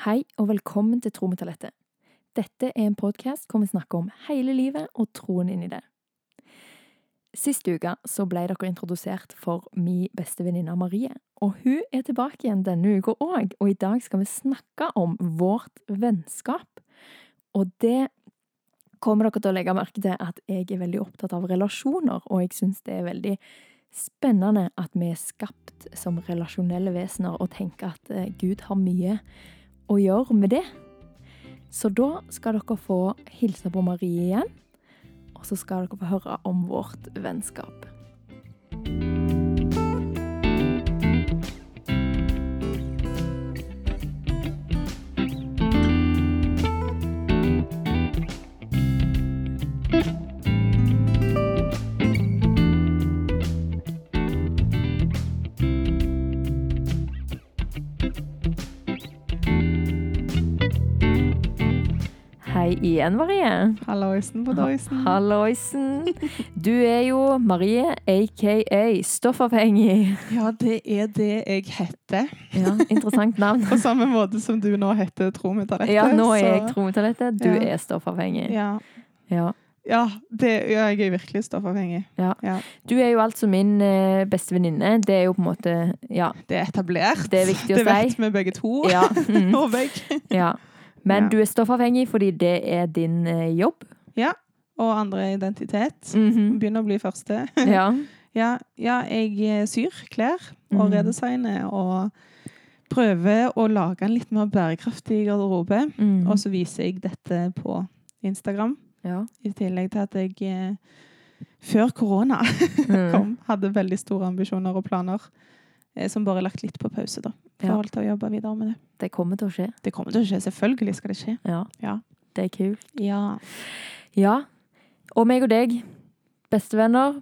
Hei og velkommen til Tro med talentet. Dette er en podkast hvor vi snakker om hele livet og troen inn i det. Sist uke så ble dere introdusert for min beste venninne Marie. Og hun er tilbake igjen denne uka òg, og i dag skal vi snakke om vårt vennskap. Og det kommer dere til å legge merke til at jeg er veldig opptatt av relasjoner, og jeg syns det er veldig spennende at vi er skapt som relasjonelle vesener, og tenker at eh, Gud har mye å gjøre med det. Så da skal dere få hilse på Marie igjen, og så skal dere få høre om vårt vennskap. Igjen, Marie. Halloisen på Doisen. Halloisen. Du er jo Marie, aka stoffavhengig. Ja, det er det jeg heter. Ja, Interessant navn. På samme måte som du nå heter Tro. Ja, nå er jeg trometallettet, du Ja. er stoffavhengig. Ja, Ja. ja, det, ja, jeg er virkelig stoffavhengig. Ja. Du er jo altså min eh, beste venninne. Det er jo på en måte Ja. Det er etablert. Det er viktig å det si. vet vi begge to. ja. Mm, Og begge. ja. Men Ja. du er stoffavhengig fordi det er din eh, jobb. Og andre identitet. Mhm. Begynner å bli første. Ja. Ja, ja jeg eh, syr klær og Mhm. redesigner og prøver å lage en litt mer bærekraftig garderobe. Mm. Og så viser jeg dette på Instagram. ja. I tillegg til at jeg eh, før korona Mm. kom, hadde veldig store ambisjoner og planer. Eh, Som bare er lagt litt på pause, da. forhold til å jobbe videre med det. Det kommer til å skje. Det kommer til å skje. Selvfølgelig skal det skje. Ja. Ja. Det er kult. Ja. Ja. Og meg og deg, bestevenner.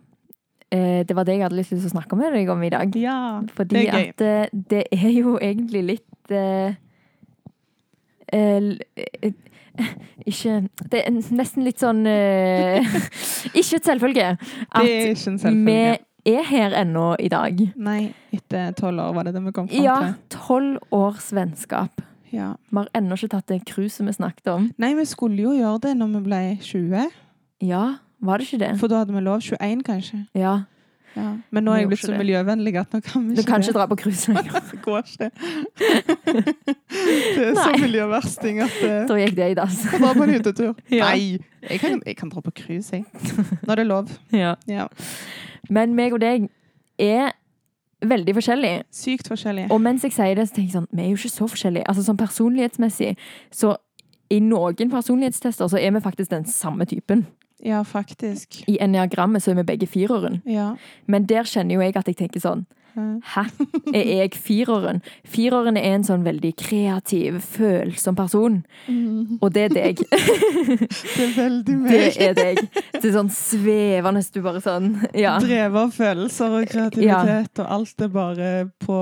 Eh, det var det jeg hadde lyst til å snakke med deg om i dag. ja. Fordi Det er gøy. at eh, det er jo egentlig litt uh, uh, Ikke Det er nesten litt sånn uh, Ikke et selvfølge Det at vi er her ennå i dag. Nei, etter tolv år var det det vi kom fram Ja, tolv års vennskap. Ja. Vi har ennå ikke tatt det cruiset vi snakket om. Nei, vi skulle jo gjøre det når vi ble 20. Ja, var det ikke det? For da hadde vi lov 21, kanskje. Ja. Ja. Men nå er jeg blitt så det. miljøvennlig at nå kan vi Du kan det. ikke dra på cruise lenger. Det går ikke. det er så miljøversting at eh, Da gikk det i dass. Kan dra på en hyttetur. Ja. Nei, jeg kan, jeg kan dra på cruise, jeg. er det lov. Ja. Ja. Men meg og deg er veldig forskjellige. Sykt forskjellige. Og mens jeg sier det, så tenker jeg sånn, vi er jo ikke så forskjellige. Altså sånn personlighetsmessig, så i noen personlighetstester så er vi faktisk den samme typen. Ja, faktisk. I enneagrammet så er vi begge fireren. Ja. Men der kjenner jo jeg at jeg tenker sånn, hæ? Er jeg fireren? Fireren er en sånn veldig kreativ, følsom person. Og det er deg. Det er veldig Det er deg. Det er sånn svevende, du bare sånn, ja. Drevet av følelser og kreativitet, og alt er bare på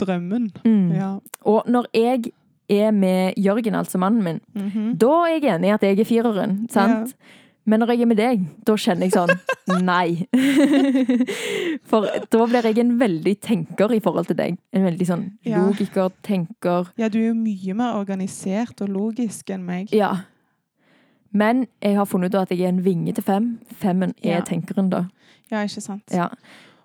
drømmen. Mm. Ja. Og når jeg er med Jørgen, altså mannen min, Mhm. Da er jeg enig i at jeg er fireren, sant? Men når jeg er med deg, da kjenner jeg sånn Nei. For da blir jeg en veldig tenker i forhold til deg. En veldig sånn Ja. logiker, tenker ja, du er jo mye mer organisert og logisk enn meg. Ja. Men jeg har funnet ut at jeg er en vinge til fem. Femmen er Ja. tenkeren, da. Ja, ikke sant? Ja.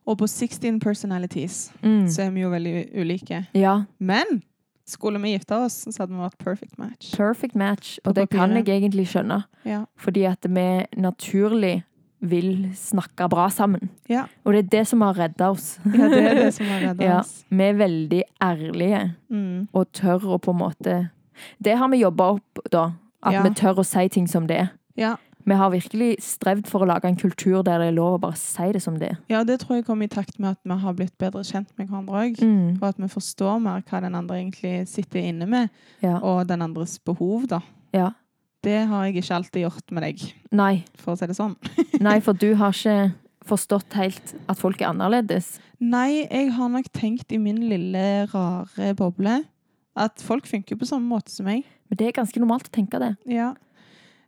Og på 16 personalities Mm. så er vi jo veldig ulike. ja. Men skulle vi gifte oss, så hadde vi vært perfect match. Perfect match. Og det kan jeg egentlig skjønne. Ja. Fordi at vi naturlig vil snakke bra sammen. Ja. Og det er det som har redda oss. ja, det er det som har redda Ja. oss. Vi er veldig ærlige. Mm. og tør å på en måte Det har vi jobba opp, da. At vi tør å si ting som det er. Ja. Vi har virkelig strevd for å lage en kultur der det er lov å bare si det som det er. ja, det tror jeg kommer i takt med at vi har blitt bedre kjent med hverandre òg. Mm. Og at vi forstår mer hva den andre egentlig sitter inne med, Ja. og den andres behov, da. ja. Det har jeg ikke alltid gjort med deg, Nei. for å si det sånn. Nei, for du har ikke forstått helt at folk er annerledes. Nei, jeg har nok tenkt i min lille, rare boble at folk funker på samme måte som meg. Men det er ganske normalt å tenke det. Ja.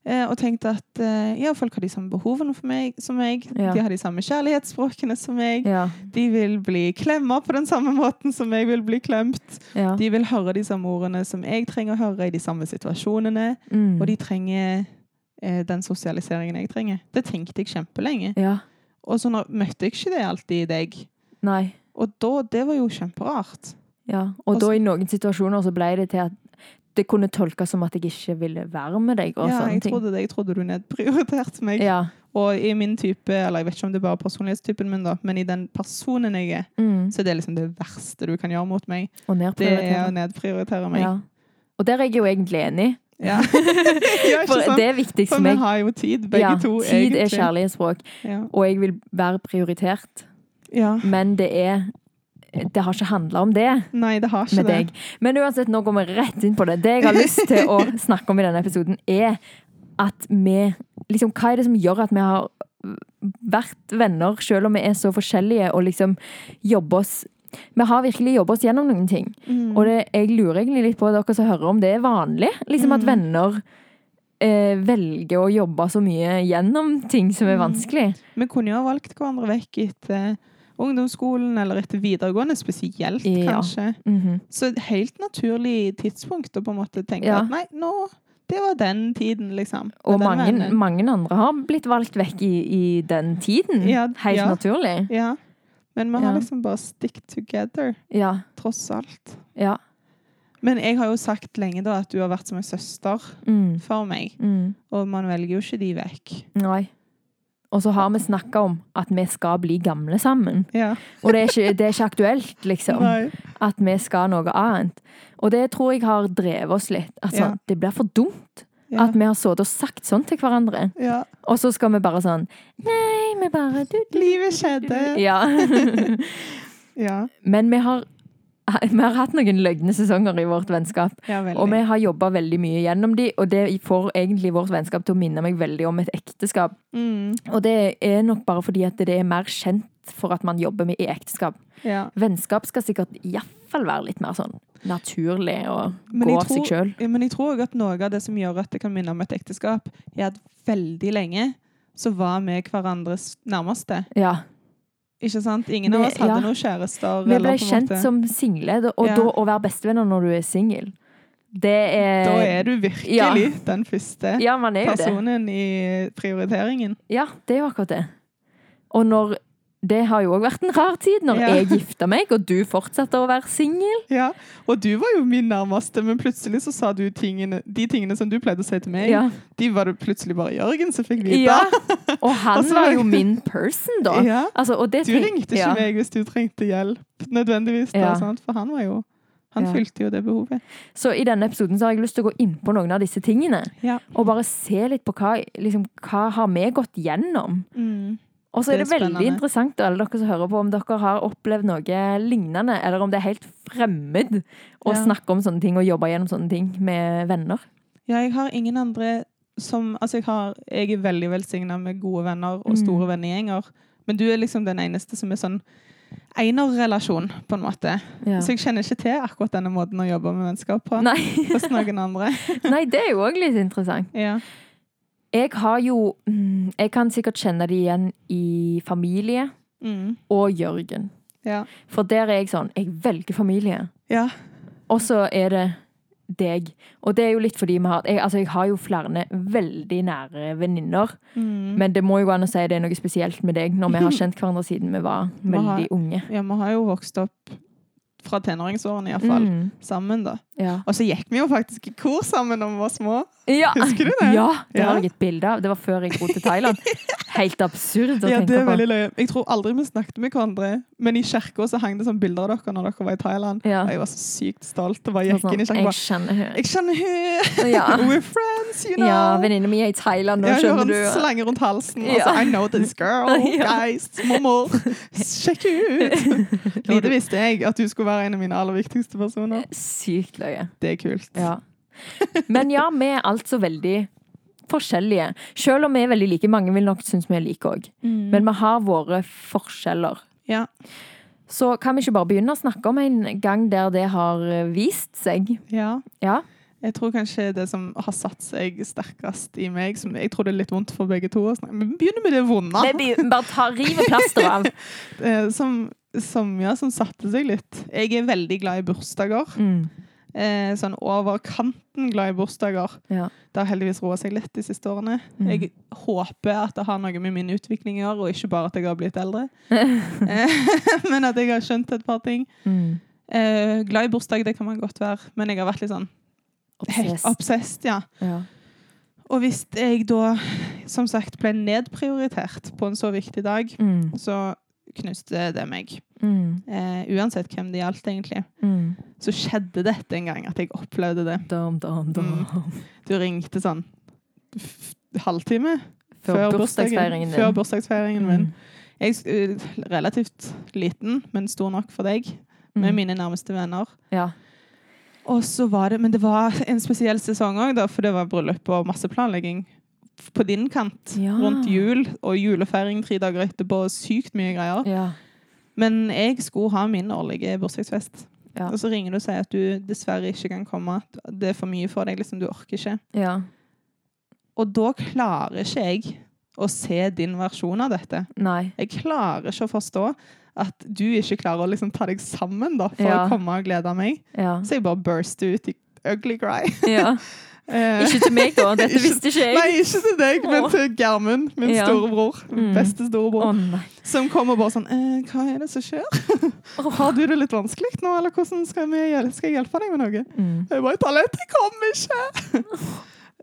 Eh, og tenkt at eh, ja, folk har de samme behovene meg, som meg. Ja. De har de samme kjærlighetsspråkene som meg. Ja. De vil bli klemma på den samme måten som jeg vil bli klemt. ja. De vil høre de samme ordene som jeg trenger å høre i de samme situasjonene. Mm. Og de trenger eh, den sosialiseringen jeg trenger. Det tenkte jeg kjempelenge. Ja. Og så møtte jeg ikke det alltid i deg. Nei. Og da, det var jo kjemperart. Ja. Og Og så- da i noen situasjoner så ble det til at det kunne tolkes som at jeg ikke ville være med deg Ja, jeg trodde det. Jeg trodde du nedprioriterte meg. Ja. Og i min type, eller jeg vet ikke om det er bare personlighetstypen min, da, men i den personen jeg er, Mm. så er det liksom det verste du kan gjøre mot meg. Det er å nedprioritere. meg. Ja. Og der er jeg jo egentlig enig. Ja. For sant? det er viktig For for vi har jo tid, begge to. tid er egentlig. kjærlighetsspråk, Ja. og jeg vil være prioritert. ja. Men det er Det har ikke handla om det Nei, det har ikke med det. deg. Men uansett, nå går vi rett inn på det. Det jeg har lyst til å snakke om i denne episoden, er at vi liksom, Hva er det som gjør at vi har vært venner, selv om vi er så forskjellige, og liksom jobber oss Vi har virkelig jobba oss gjennom noen ting. Mm. Og det, jeg lurer egentlig litt på dere som hører om det er vanlig. Liksom at Mm. venner eh, velger å jobbe så mye gjennom ting som er Mm. vanskelig. Vi kunne jo ha valgt hverandre vekk etter ungdomsskolen, eller etter videregående spesielt, Ja. kanskje. -hmm. Så helt naturlig tidspunkt å på en måte tenke Ja. at nei, nå Det var den tiden, liksom. Og mange, mange andre har blitt valgt vekk i, i den tiden. Ja, Helt naturlig. Ja. Men vi har liksom bare stick together, Ja. tross alt. Ja. Men jeg har jo sagt lenge da at du har vært som en søster Mm. for meg. Mm. Og man velger jo ikke de vekk. Nei. Og så har vi snakka om at vi skal bli gamle sammen. Ja. Og det er ikke, det er ikke aktuelt, liksom. Nei. At vi skal noe annet. Og det tror jeg har drevet oss litt. Altså, Ja. Det blir for dumt Ja. at vi har sittet og sagt sånn til hverandre. ja. Og så skal vi bare sånn Nei, vi bare du, du. Livet skjedde. Ja. Ja. Men vi har, vi har hatt noen løgne sesonger i vårt vennskap. ja. Og vi har jobba veldig mye gjennom de, og det får egentlig vårt vennskap til å minne meg veldig om et ekteskap. mm. Og det er nok bare fordi at det er mer kjent for at man jobber med i ekteskap. ja. Vennskap skal sikkert iallfall være litt mer sånn naturlig og Men gå av seg sjøl. Men jeg tror også at noe av det som gjør at det kan minne om et ekteskap, er at veldig lenge så var vi hverandres nærmeste. Ja. Ikke sant? Ingen av oss hadde ja. noen kjærester. Vi ble kjent måte- som single, og Ja. da å være bestevenner når du er singel, det er Da er du virkelig ja. den første er det. personen i prioriteringen. Ja, det er jo akkurat det. Og når Det har jo òg vært en rar tid, når Ja. jeg gifta meg, og du fortsetter å være singel. Ja, Og du var jo min nærmeste, men plutselig så sa du tingene, de tingene som du pleide å si til meg, Ja. de var det plutselig bare Jørgen som fikk vite. ja. Og han Og var jo min person, da. Ja. Altså, og det Du ringte ikke meg hvis du trengte hjelp, nødvendigvis. Da? For han var jo Han fylte jo det behovet. Så i denne episoden så har jeg lyst til å gå inn på noen av disse tingene. Ja. Og bare se litt på hva, liksom, hva har vi gått gjennom. Og så er det, Det er veldig interessant, alle dere som hører på, om dere har opplevd noe lignende, eller om det er helt fremmed å Ja. snakke om sånne ting og jobbe gjennom sånne ting med venner. Ja, jeg har ingen andre som Altså, jeg, har, jeg er veldig velsigna med gode venner og Mm. store vennegjenger. Men du er liksom den eneste som er sånn enerrelasjon, på en måte. Ja. Så jeg kjenner ikke til akkurat denne måten å jobbe med vennskap på hos noen andre. Nei, det er jo òg litt interessant. Ja. Jeg har jo mm, Jeg kan sikkert kjenne det igjen i familie Mm. og Jørgen. Ja. For der er jeg sånn Jeg velger familie. ja. Og så er det deg. Og det er jo litt fordi vi har jeg, Altså, jeg har jo flere veldig nære venninner. Mm. Men det må jo gå an å si det er noe spesielt med deg, når vi har kjent hverandre siden vi var veldig unge. ja, vi har jo vokst opp fra tenåringsårene iallfall, Mm, sammen, da. ja. Og så gikk vi jo faktisk i kor sammen da vi var små. Ja. Husker du det? Ja, det Ja. har jeg et bilde av. Det var før jeg dro til Thailand. Helt absurd å Ja, det tenke på. Jeg tror aldri vi snakket med hverandre, men i kirka så hang det sånn bilder av dere når dere var i Thailand. Ja. Og jeg var så sykt stolt og bare Sånn, gikk inn i kirka jeg kjenner henne. Jeg kjenner henne. Ja. We're friends, you know! Ja, venninna mi er i Thailand nå, Jeg har skjønner en slange rundt halsen. Ja. Altså, I know this girl, Ja. guys, mormor. Sjekk ut! Lite visste jeg at du skulle være en av mine aller viktigste personer. Sykt løye. Det er kult. Ja. Men ja, vi er altså veldig forskjellige. Selv om vi er veldig like. Mange vil nok synes vi er like òg. Mm. Men vi har våre forskjeller. Ja. Så kan vi ikke bare begynne å snakke om en gang der det har vist seg? ja. Ja. Jeg tror kanskje det som har satt seg sterkest i meg som Jeg tror det er litt vondt for begge to. Men vi begynner med det vonde. Begyn- bare ta, river plasteret av. Eh, Som, som, ja, som satte seg litt. Jeg er veldig glad i bursdager. Mm. Eh, sånn over kanten glad i bursdager. Ja. Det har heldigvis roa seg litt de siste årene. Mm. Jeg håper at det har noe med min utvikling å gjøre, og ikke bare at jeg har blitt eldre. Eh, Men at jeg har skjønt et par ting. Mm. Eh, glad i bursdag, det kan man godt være, men jeg har vært litt sånn Obsessed. obsessed, ja. Ja. Og hvis jeg da, som sagt, ble nedprioritert på en så viktig dag, Mm. så knuste det meg. Mm. Eh, uansett hvem det gjaldt, egentlig. Mm. Så skjedde dette en gang, at jeg opplevde det. Dom, dom, dom. Mm. Du ringte sånn halvtime Før, før bursdagsfeiringen. Før bursdagsfeiringen min. Mm. Jeg er uh, relativt liten, men stor nok for deg, med Mm. mine nærmeste venner. Ja. Og så var det, Men det var en spesiell sesong òg, for det var bryllup og masse planlegging på din kant Ja. rundt jul. Og julefeiring tre dager etterpå, sykt mye greier. Ja. Men jeg skulle ha min årlige bursdagsfest. Ja. Og så ringer du og sier at du dessverre ikke kan komme. Det er for mye for deg. liksom Du orker ikke. ja. Og da klarer ikke jeg å se din versjon av dette. Nei. Jeg klarer ikke å forstå at du ikke klarer å liksom ta deg sammen da, for å komme og glede meg. Så jeg bare burster ut i ugly cry. ja. Eh, Ikke til meg, da. Dette visste ikke jeg. Nei, ikke til deg, men til Gjermund, min Ja. storebror. Mm. Beste storebror. Oh, Som kommer bare sånn eh, Hva er det som skjer? Har du det litt vanskelig nå, eller hvordan skal, vi skal jeg hjelpe deg med noe? Mm. Jeg bare Toalettet kommer ikke!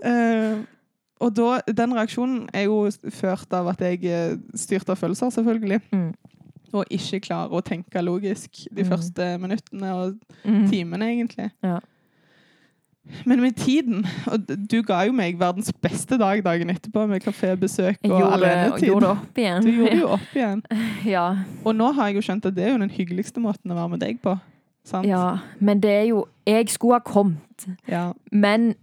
uh, og da, den reaksjonen er jo ført av at jeg styrte av følelser, selvfølgelig. Mm. Og ikke klarer å tenke logisk de Mm. første minuttene og Mm. timene, egentlig. Ja. Men med tiden Og du ga jo meg verdens beste dag dagen etterpå, med kafébesøk og gjorde, alenetid. gjorde opp igjen. Du gjorde jo opp igjen. Ja. Og nå har jeg jo skjønt at det er jo den hyggeligste måten å være med deg på. Sant? ja. Men det er jo Jeg skulle ha kommet. Ja. Men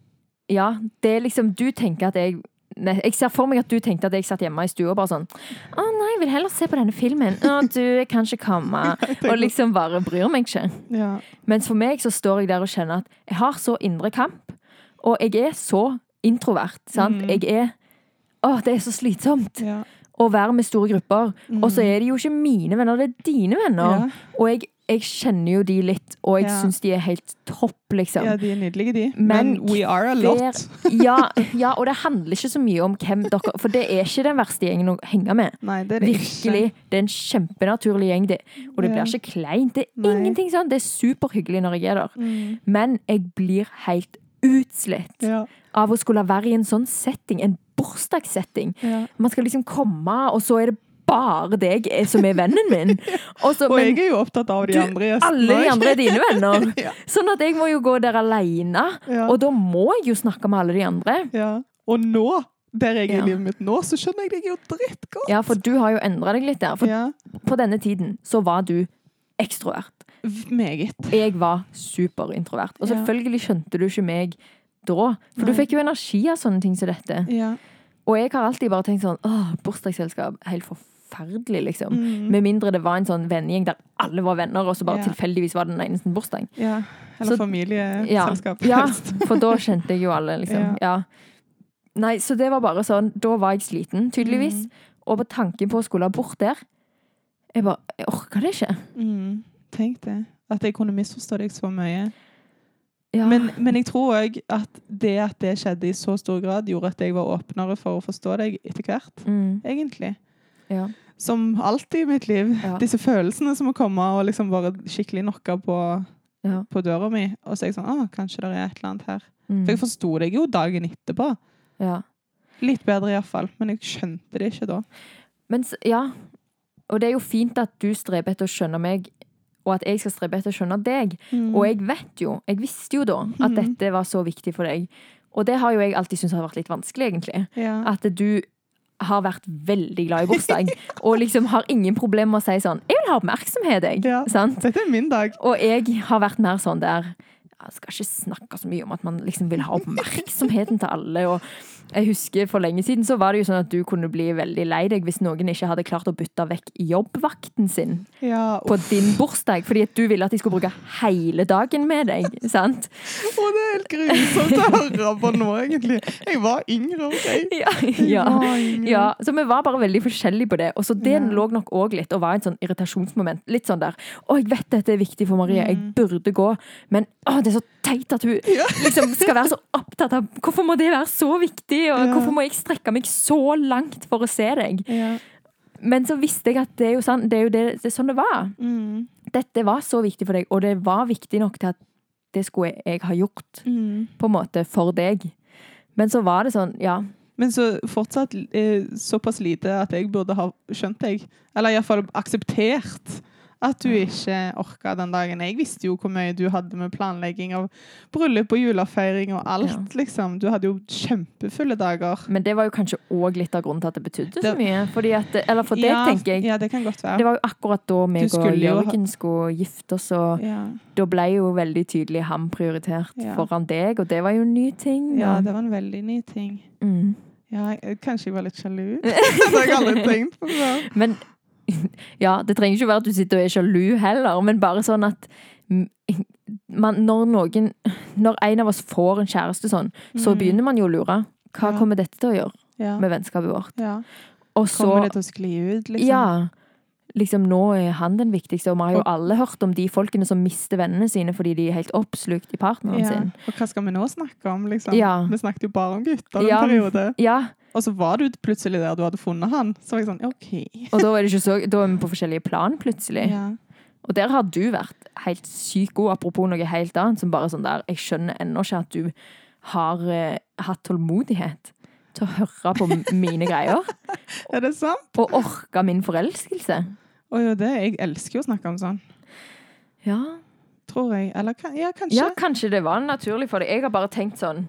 ja, det er liksom Du tenker at jeg jeg ser for meg at du tenkte at jeg satt hjemme i stua og bare sånn Å nei, jeg vil heller se på denne filmen. Å, du, jeg kan ikke komme. Og liksom bare bryr meg ikke. ja. Mens for meg så står jeg der og kjenner at jeg har så indre kamp. Og jeg er så introvert. Sant? Mm. Jeg er Å, det er så slitsomt ja. Å være med store grupper. Mm. Og så er det jo ikke mine venner, det er dine venner. ja. Og jeg, jeg kjenner jo de litt, og jeg Ja. syns de er helt topp, liksom. ja, de er nydelige, de. Men Men, we are a lot. Ja, ja, og det handler ikke så mye om hvem dere For det er ikke den verste gjengen å henge med. Nei, det er det Virkelig. Det er en kjempenaturlig gjeng, det. Og det blir ikke kleint. Det er Nei. ingenting sånn. Det er superhyggelig når jeg er der. Mm. Men jeg blir helt utslitt Ja. av å skulle være i en sånn setting. En bursdagssetting. Ja. Man skal liksom komme, og så er det bare deg som er vennen min. Og, så, Og men jeg er jo opptatt av de du, andre gjestene. alle de andre er dine venner. Ja. Sånn at jeg må jo gå der alene. Ja. Og da må jeg jo snakke med alle de andre. Ja. Og nå, der jeg er i livet mitt nå, så skjønner jeg deg jo drittgodt. Ja, for du har jo endra deg litt der. For på denne tiden så var du ekstrovert. Meget. Jeg var superintrovert. Og selvfølgelig skjønte du ikke meg da. For du fikk jo energi av sånne ting som dette. Ja. Og jeg har alltid bare tenkt sånn åh, bursdagsselskap, helt forferdelig, liksom. Mm. Med mindre det var en sånn vennegjeng der alle var venner, og så bare Ja. tilfeldigvis var det den eneste bursdag. ja. Eller Ja, familieselskap. ja, helst. for da kjente jeg jo alle, liksom. Ja. Nei, så det var bare sånn. Da var jeg sliten, tydeligvis. Mm. Og på tanken på å skulle bort der Jeg bare Jeg orka det ikke. Mm. Tenk det. At jeg kunne misforstå deg så mye. Ja. Men, men jeg tror òg at det at det skjedde i så stor grad, gjorde at jeg var åpnere for å forstå deg etter hvert. mm, Egentlig. ja. Som alltid i mitt liv. Ja. Disse følelsene som må komme og liksom bare skikkelig knocka på, på døra mi. Og så er jeg sånn Å, kanskje det er et eller annet her. Mm, For jeg forsto deg jo dagen etterpå. ja. Litt bedre iallfall. Men jeg skjønte det ikke da. Men ja. Og det er jo fint at du streber etter å skjønne meg, og at jeg skal strebe etter å skjønne deg. Mm. Og jeg vet jo, jeg visste jo da, at Mhm. dette var så viktig for deg. Og det har jo jeg alltid syntes har vært litt vanskelig, egentlig. ja. At du har vært veldig glad i bursdag, og liksom har ingen problemer med å si sånn 'Jeg vil ha oppmerksomhet, jeg'. Ja. Sant? Dette er min dag. Og jeg har vært mer sånn der Jeg skal ikke snakke så mye om at man liksom vil ha oppmerksomheten til alle. Og Jeg husker For lenge siden så var det jo sånn at du kunne bli veldig lei deg hvis noen ikke hadde klart å bytte vekk jobbvakten sin Ja, på din bursdag, fordi at du ville at de skulle bruke hele dagen med deg. sant? Å, det er helt grusomt å høre på nå, egentlig. Jeg var yngre, OK? Ja, ja. ja, Så vi var bare veldig forskjellige på det. Og så det lå nok òg litt og var en sånn irritasjonsmoment. Litt sånn der Å, jeg vet dette er viktig for Marie, jeg Mm. burde gå, men å, det er så teit at hun liksom skal være så opptatt av Hvorfor må det være så viktig, og Ja. hvorfor må jeg strekke meg så langt for å se deg? Ja. Men så visste jeg at det er jo, sant, det er, jo det, det er sånn det var. Mm. Dette var så viktig for deg, og det var viktig nok til at det skulle jeg ha gjort, Mm. på en måte, for deg. Men så var det sånn, ja. Men så fortsatt eh, såpass lite at jeg burde ha skjønt deg. Eller iallfall akseptert at du ikke orka den dagen. Jeg visste jo hvor mye du hadde med planlegging av bryllup og julefeiring og alt, Ja. liksom. Du hadde jo kjempefulle dager. Men det var jo kanskje òg litt av grunnen til at det betydde så mye. At, eller for deg, ja, tenker jeg. Ja, det kan godt være. Det var jo akkurat da meg og Jørgen ha- skulle gifte oss, og ja. da ble jo veldig tydelig ham prioritert foran deg, og det var jo en ny ting. ja, det var en veldig ny ting. mm. Ja, kanskje jeg var litt sjalu. det har jeg aldri tenkt på. Men ja, det trenger ikke være at du sitter og er sjalu heller, men bare sånn at man, når noen Når en av oss får en kjæreste sånn, så Mm. begynner man jo å lure. Hva kommer dette til å gjøre med vennskapet vårt? ja. Så Kommer det til å skli ut, liksom? Ja. Liksom nå er han den viktigste, og vi har jo alle hørt om de folkene som mister vennene sine fordi de er helt oppslukt i partneren Ja. sin. Og hva skal vi nå snakke om, liksom? Ja. Vi snakket jo bare om gutter en Ja. periode. Ja, Og så var du plutselig der du hadde funnet han. Så var jeg sånn, OK. og da er, så, da er vi på forskjellige plan plutselig. Ja. Og der har du vært helt sykt god, apropos noe helt annet, som bare sånn der Jeg skjønner ennå ikke at du har uh, hatt tålmodighet til å høre på mine greier. Er det sant? Og orke min forelskelse. Og jo, det, jeg elsker jo å snakke om sånn. Ja. Tror jeg. Eller ja, kanskje. ja, kanskje det var naturlig for deg. Jeg har bare tenkt sånn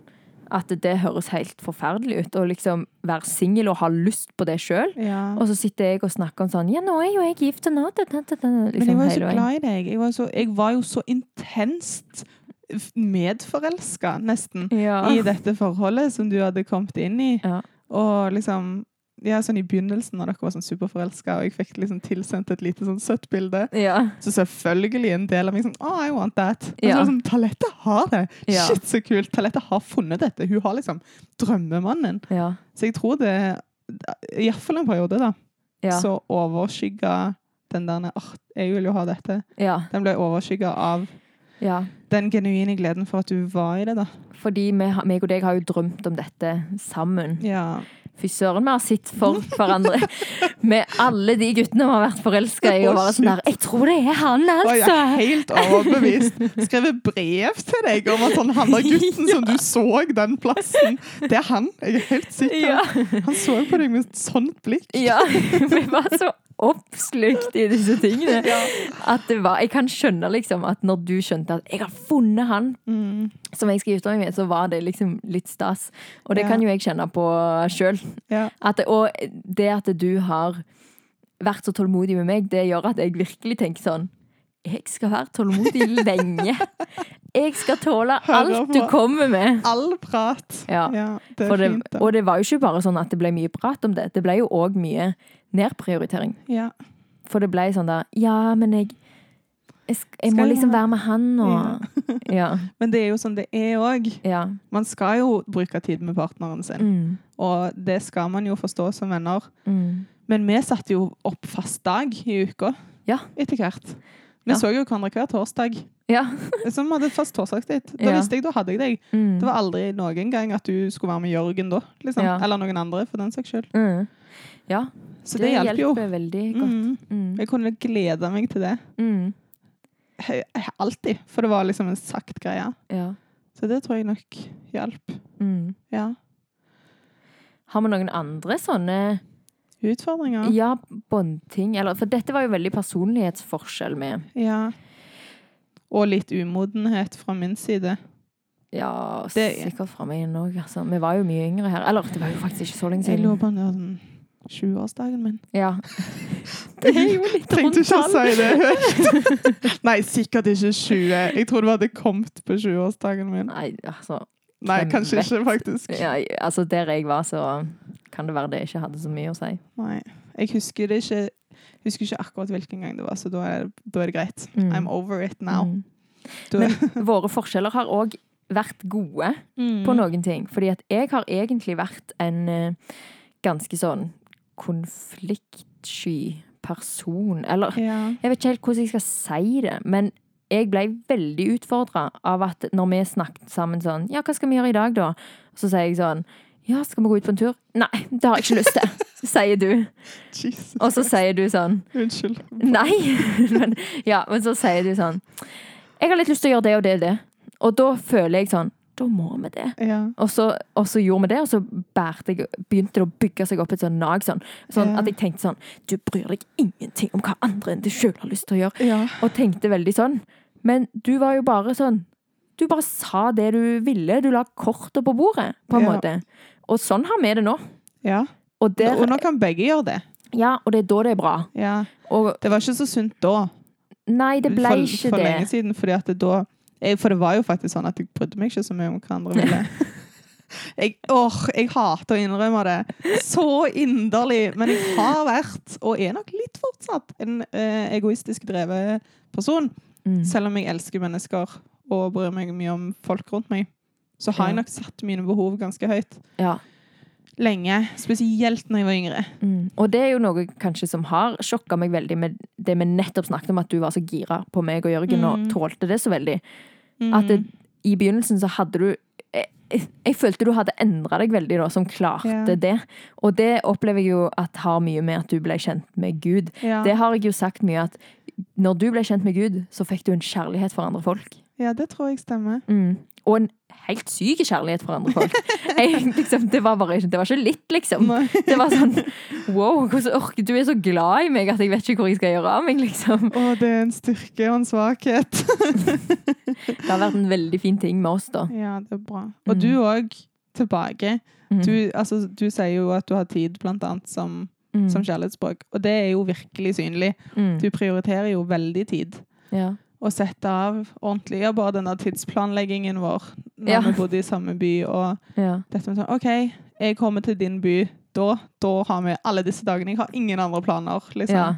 at det høres helt forferdelig ut å liksom være singel og ha lyst på det sjøl. Ja. Og så sitter jeg og snakker om sånn Ja, nå er jo jeg gift, og nå da, da, da, da, Men jeg liksom var jo så glad i deg. Jeg var, så, jeg var jo så intenst medforelska, nesten, Ja. i dette forholdet som du hadde kommet inn i. Ja. Og liksom ja, sånn I begynnelsen, når dere var sånn superforelska, og jeg fikk liksom tilsendt et lite sånn søtt bilde, ja. så selvfølgelig en del av meg sånn Oh, I want that. Men Ja. så sånn, Talette har det! Ja. Shit, så kult! Talette har funnet dette. Hun har liksom drømmemannen. Ja. Så jeg tror det Iallfall en periode, da. Ja. Så overskygga den der åh, jeg vil jo ha dette. ja. Den ble overskygga av ja. den genuine gleden for at du var i det, da. Fordi vi, meg og deg har jo drømt om dette sammen. Ja. Fy søren, vi har sett for hverandre med alle de guttene vi har vært forelska i. Og bare sånn der Jeg tror det er han, altså'. jeg er altså! helt overbevist. Skrevet brev til deg om at han handla gutten som du så den plassen, det er han. Jeg er helt sikker. Ja. Han så på deg med et sånt blikk. ja. Vi var så oppslukt i disse tingene. At det var Jeg kan skjønne liksom at når du skjønte at jeg har funnet han Mm. som jeg skal gifte meg med, så var det liksom litt stas. Og det Ja. kan jo jeg kjenne på sjøl. Ja. Og det at du har vært så tålmodig med meg, det gjør at jeg virkelig tenker sånn Jeg skal være tålmodig lenge. Jeg skal tåle alt du kommer med. All prat. Ja. det er det, fint, da. og det var jo ikke bare sånn at det ble mye prat om det. Det ble jo òg mye nedprioritering. Ja. For det ble sånn der Ja, men jeg Jeg, jeg må liksom være med han og Ja. Men det er jo sånn det er òg. ja. Man skal jo bruke tid med partneren sin. Mm, Og det skal man jo forstå som venner. mm. Men vi satte jo opp fast dag i uka Ja. etter hvert. Vi Ja. så jo hverandre hver torsdag. Ja. Så vi hadde fast torsdagsdate. Da Ja. visste jeg, da hadde jeg deg. Mm. Det var aldri noen gang at du skulle være med Jørgen da. Liksom. Ja. Eller noen andre, for den saks skyld. Mm. Ja, Så det, hjelper jo. veldig godt. Mm. Mm. Jeg kunne glede meg til det. Mm. Alltid. For det var liksom en sagt greie. Ja. Så det tror jeg nok hjalp. Mm. Ja. Har vi noen andre sånne Utfordringer. ja, båndting? For dette var jo veldig personlighetsforskjell med. Ja. Og litt umodenhet fra min side. Ja, Det- sikkert fra meg òg. Altså. Vi var jo mye yngre her. Eller det var jo faktisk ikke så lenge siden. Jeg lurer siden. på det 20-årsdagen min. Ja. Det er jo litt Trengte rundt ikke å si det høyt. Nei, sikkert ikke 20. Jeg trodde vi hadde kommet på 20-årsdagen min. Nei, altså Nei, kanskje vet? ikke, faktisk. Ja, altså, der jeg var, så kan det være det ikke hadde så mye å si. Nei. Jeg husker det ikke husker ikke akkurat hvilken gang det var, så da er, da er det greit. Mm. I'm over it now. Mm. Men våre forskjeller har òg vært gode Mm. på noen ting. Fordi at jeg har egentlig vært en eh, ganske sånn konfliktsky person. Eller Ja. jeg vet ikke helt hvordan jeg skal si det, men jeg ble veldig utfordra av at når vi snakket sammen sånn Ja, hva skal vi gjøre i dag, da? Så sier jeg sånn Ja, skal vi gå ut på en tur? Nei, det har jeg ikke lyst til, sier du. Jesus. Og så sier du sånn Unnskyld. Nei! men, ja, men så sier du sånn Jeg har litt lyst til å gjøre det og det og det. Og da føler jeg sånn Da må vi det. Ja. Og så, og så gjorde vi det, og så jeg, begynte det å bygge seg opp et sånn nag. Sånn, sånn Ja. at jeg tenkte sånn Du bryr deg ingenting om hva andre enn du sjøl har lyst til å gjøre. ja. Og tenkte veldig sånn. Men du var jo bare sånn Du bare sa det du ville. Du la kortet på bordet, på en måte. Og sånn har vi det nå. ja. Og, der, Og nå kan begge gjøre det. ja, og det er da det er bra. Ja. Og Det var ikke så sunt da. nei, det ble for, ikke for det. lenge siden. Fordi at det da For det var jo faktisk sånn at jeg brydde meg ikke så mye om hva andre ville. Jeg, åh, jeg hater å innrømme det så inderlig, men jeg har vært, og er nok litt fortsatt, en eh, egoistisk drevet person. Mm. Selv om jeg elsker mennesker og bryr meg mye om folk rundt meg, så har jeg nok satt mine behov ganske høyt. Ja. Lenge. Spesielt når jeg var yngre. Mm. Og det er jo noe kanskje som har sjokka meg veldig med det vi nettopp snakket om, at du var så gira på meg og Jørgen og Mm. tålte det så veldig. At det, i begynnelsen så hadde du jeg- jeg følte du hadde endra deg veldig, da, som klarte Ja. det. Og det opplever jeg jo at har mye med at du ble kjent med Gud. ja. Det har jeg jo sagt mye at når du ble kjent med Gud, så fikk du en kjærlighet for andre folk. ja, det tror jeg stemmer. Mm. Og en helt syk kjærlighet for andre folk. Jeg, liksom, det, var bare, det var ikke litt, liksom. Det var sånn Wow, hvordan orker du er så glad i meg at jeg vet ikke hvor jeg skal gjøre av meg, liksom. Å, det er en styrke og en svakhet. Det har vært en veldig fin ting med oss, da. Ja, det er bra. Og Mm. du òg, tilbake. Mm. Du, altså, du sier jo at du har tid, blant annet, som, Mm. som kjærlighetsspråk. Og det er jo virkelig synlig. Mm. Du prioriterer jo veldig tid. Ja. Å sette av ordentlig. Og bare denne tidsplanleggingen vår når Ja. vi bodde i samme by. Og Ja. dette med sånn OK, jeg kommer til din by da. Da har vi alle disse dagene. Jeg har ingen andre planer, liksom. ja.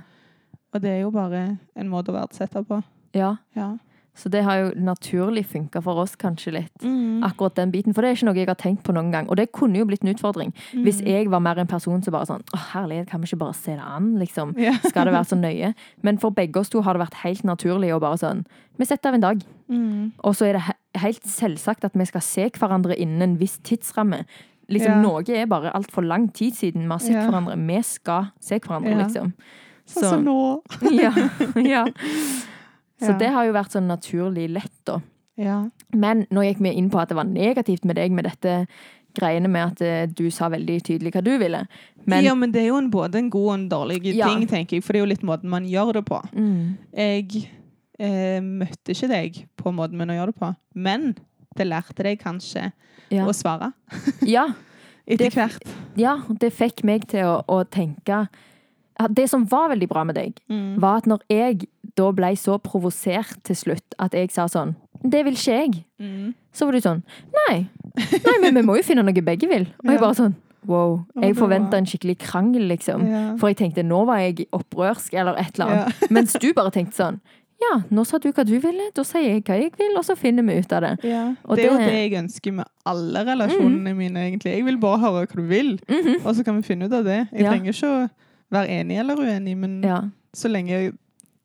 Og det er jo bare en måte å verdsette på. ja. Ja. Så det har jo naturlig funka for oss kanskje litt. Mm. Akkurat den biten. For det er ikke noe jeg har tenkt på noen gang. Og det kunne jo blitt en utfordring. Hvis Mm. jeg var mer en person som bare sånn Å, herlighet, kan vi ikke bare se det an, liksom? ja. Skal det være så nøye? Men for begge oss to har det vært helt naturlig å bare sånn Vi setter av en dag. Mm. Og så er det he helt selvsagt at vi skal se hverandre innen en viss tidsramme. Liksom, Ja. Noe er bare altfor lang tid siden vi har sett Ja. hverandre. Vi skal se hverandre, liksom. Sånn som nå. ja, ja. Så Ja. det har jo vært sånn naturlig lett, da. Ja. Men nå gikk vi inn på at det var negativt med deg med dette greiene med at eh, du sa veldig tydelig hva du ville. Men ja, men det er jo en, både en god og en dårlig Ja. ting, tenker jeg. For det er jo litt måten man gjør det på. mm, Jeg eh, møtte ikke deg på måten min å gjøre det på, men det lærte deg kanskje ja. å svare ja. etter hvert. ja, det fikk meg til å, å tenke Det som var veldig bra med deg, Mm. var at når jeg da ble så provosert til slutt at jeg sa sånn Det vil ikke jeg. Mm. Så var du sånn Nei, nei men vi må jo finne noe begge vil. Og jeg bare sånn Wow. Jeg forventa en skikkelig krangel, liksom. For jeg tenkte nå var jeg opprørsk, eller et eller annet. Mens du bare tenkte sånn Ja, nå sa du hva du ville, da sier jeg hva jeg vil, og så finner vi ut av det. Ja. Og det er jo det- det jeg ønsker med alle relasjonene mine, egentlig. Jeg vil bare høre hva du vil, Mhm. og så kan vi finne ut av det. Jeg Ja. trenger ikke å være enig eller uenig, men Ja. så lenge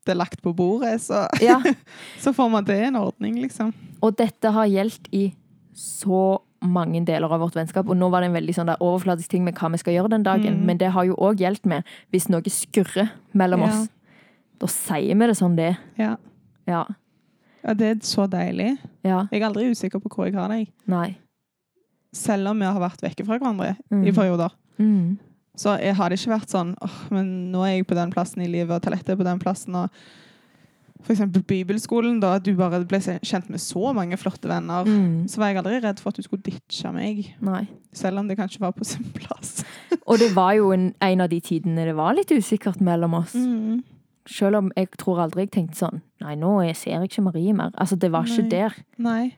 det er lagt på bordet, så, ja. så får man det i en ordning, liksom. Og dette har gjeldt i så mange deler av vårt vennskap. Og nå var det en veldig sånn overfladisk ting med hva vi skal gjøre den dagen. Mm. Men det har jo òg gjeldt med hvis noe skurrer mellom Ja. oss. Da sier vi det sånn det er. Ja. Ja. ja, det er så deilig. Ja. Jeg er aldri usikker på hvor jeg har deg. Nei. Selv om vi har vært vekke fra hverandre Mm. i perioder. Mm. Så jeg har det ikke vært sånn åh, men nå er jeg på den plassen i livet, og Talette er på den plassen. og eksempel bibelskolen, da du bare ble kjent med så mange flotte venner. Mm. Så var jeg aldri redd for at du skulle ditche meg, Nei. selv om det kanskje var på sin plass. Og det var jo en, en av de tidene det var litt usikkert mellom oss. Mm. Selv om jeg tror aldri jeg tenkte sånn Nei, nå er- ser jeg ikke Marie mer. Altså, det var ikke der. Nei.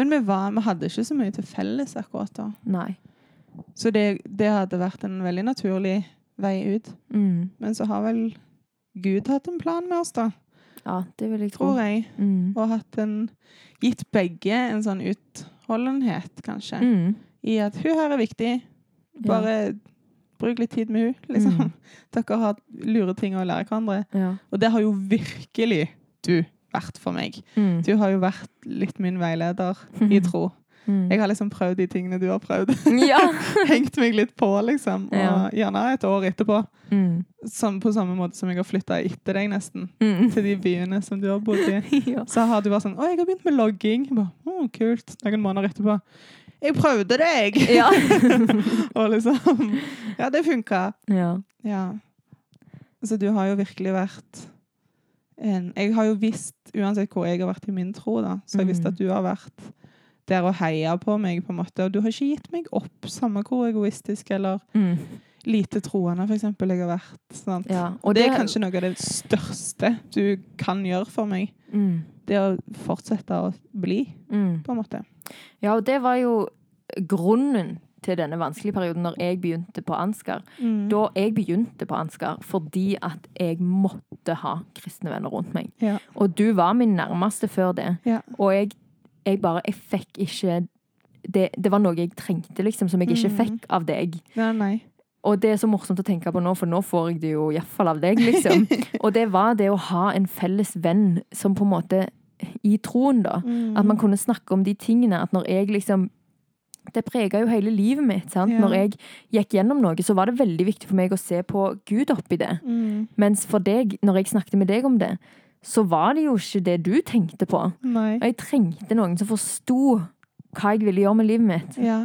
Men vi, var, vi hadde ikke så mye til felles akkurat da. Nei. Så det, det hadde vært en veldig naturlig vei ut. Mm. Men så har vel Gud hatt en plan med oss, da, Ja, det vil jeg tro. tror jeg. Mm. Og hatt en, gitt begge en sånn utholdenhet, kanskje. Mm. I at hun her er viktig. Ja. Bare bruk litt tid med hun, liksom. Mm. Dere har lure ting å lære hverandre. Ja. Og det har jo virkelig du vært for meg. Mm. Du har jo vært litt min veileder i tro. Mm. Jeg har liksom prøvd de tingene du har prøvd. Ja. Hengt meg litt på, liksom. Og Ja. gjerne et år etterpå. Mm. Som, på samme måte som jeg har flytta etter deg, nesten. Mm. Til de byene som du har bodd i. ja. Så har du vært sånn 'Å, jeg har begynt med logging.' Jeg Bare, oh, kult. Noen måneder etterpå. 'Jeg prøvde deg!' Ja. og liksom Ja, det funka. ja. Ja. Så du har jo virkelig vært en Jeg har jo visst, uansett hvor jeg har vært i min tro, da, så har jeg visst Mm. at du har vært der og heia på meg, på en måte. Og du har ikke gitt meg opp, samme hvor egoistisk eller Mm. lite troende, for eksempel, jeg har vært. Sant? ja. Og det er kanskje noe av det største du kan gjøre for meg. mm. Det å fortsette å bli, Mm. på en måte. Ja, og det var jo grunnen til denne vanskelige perioden når jeg begynte på Ansgar. Mm. Da jeg begynte på Ansgar fordi at jeg måtte ha kristne venner rundt meg. Ja. Og du var min nærmeste før det. Ja. Og jeg, jeg bare Jeg fikk ikke det, det var noe jeg trengte, liksom, som jeg ikke Mhm. fikk av deg. Nei, nei. Og det er så morsomt å tenke på nå, for nå får jeg det jo iallfall av deg, liksom. Og det var det å ha en felles venn som på en måte I troen, da. Mm. At man kunne snakke om de tingene. At når jeg liksom Det prega jo hele livet mitt. sant? Ja. Når jeg gikk gjennom noe, så var det veldig viktig for meg å se på Gud oppi det. mm. Mens for deg, når jeg snakket med deg om det, så var det jo ikke det du tenkte på. Nei. Og jeg trengte noen som forsto hva jeg ville gjøre med livet mitt. Ja.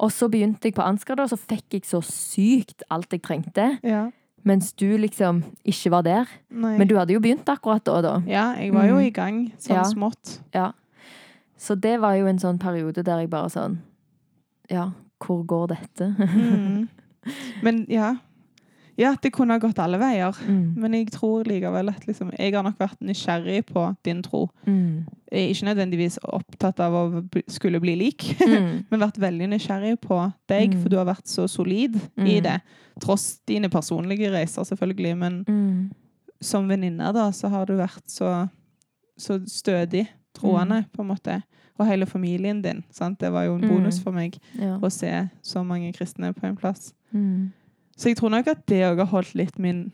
Og så begynte jeg på Ansgar, og så fikk jeg så sykt alt jeg trengte. Ja. Mens du liksom ikke var der. Nei. Men du hadde jo begynt akkurat da, da. Ja, jeg var jo Mm. i gang sånn Ja. smått. Ja. Så det var jo en sånn periode der jeg bare sånn Ja, hvor går dette? Mm. Men ja. Ja, det kunne ha gått alle veier. Mm. Men jeg tror likevel at liksom, jeg har nok vært nysgjerrig på din tro. Mm. Ikke nødvendigvis opptatt av å skulle bli lik, Mm. men vært veldig nysgjerrig på deg, Mm. for du har vært så solid i Mm. det. Tross dine personlige reiser, selvfølgelig, men som venninne da, så har du vært så, så stødig troende, på en måte. Og hele familien din. Sant? Det var jo en bonus for meg Ja. å se så mange kristne på en plass. Mm. Så jeg tror nok at det òg har holdt litt min,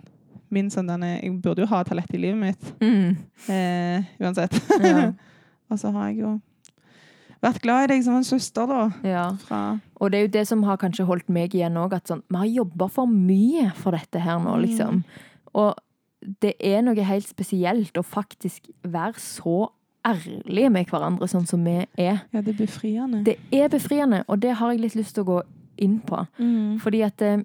min sånn denne Jeg burde jo ha talent i livet mitt, Mm. eh, uansett. Ja. Og så har jeg jo vært glad i deg som en søster, da. ja. Og det er jo det som har kanskje holdt meg igjen òg, at sånn Vi har jobba for mye for dette her nå, Mm. liksom. Og det er noe helt spesielt å faktisk være så ærlige med hverandre sånn som vi er. Ja, det er befriende. Det er befriende, og det har jeg litt lyst til å gå inn på. Mm. Fordi at eh,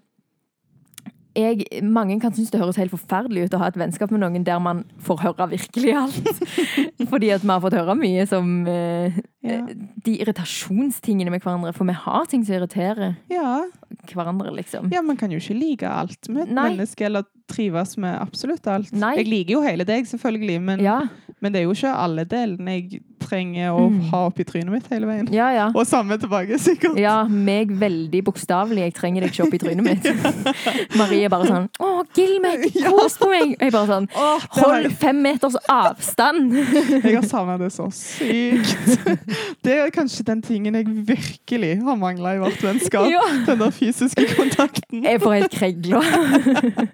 jeg, mange kan synes det høres helt forferdelig ut å ha et vennskap med noen der man får høre virkelig alt. Fordi at vi har fått høre mye som eh, Ja. De irritasjonstingene med hverandre. For vi har ting som irriterer Ja. hverandre, liksom. ja, man kan jo ikke like alt med et Nei. menneske, eller trives med absolutt alt. Nei. Jeg liker jo hele deg, selvfølgelig, men, Ja, men det er jo ikke alle delene jeg trenger å Mm. ha oppi trynet mitt hele veien. ja. ja. Og samme tilbake, sikkert. Ja, meg veldig bokstavelig. Jeg trenger deg ikke opp i trynet mitt. Marie er bare sånn Å, gill meg! Kos på meg! Og jeg bare sånn Åh, Hold fem meters avstand! jeg har savna det så sykt. Det er kanskje den tingen jeg virkelig har mangla i vårt vennskap. Den der fysiske kontakten. Jeg får helt kregler.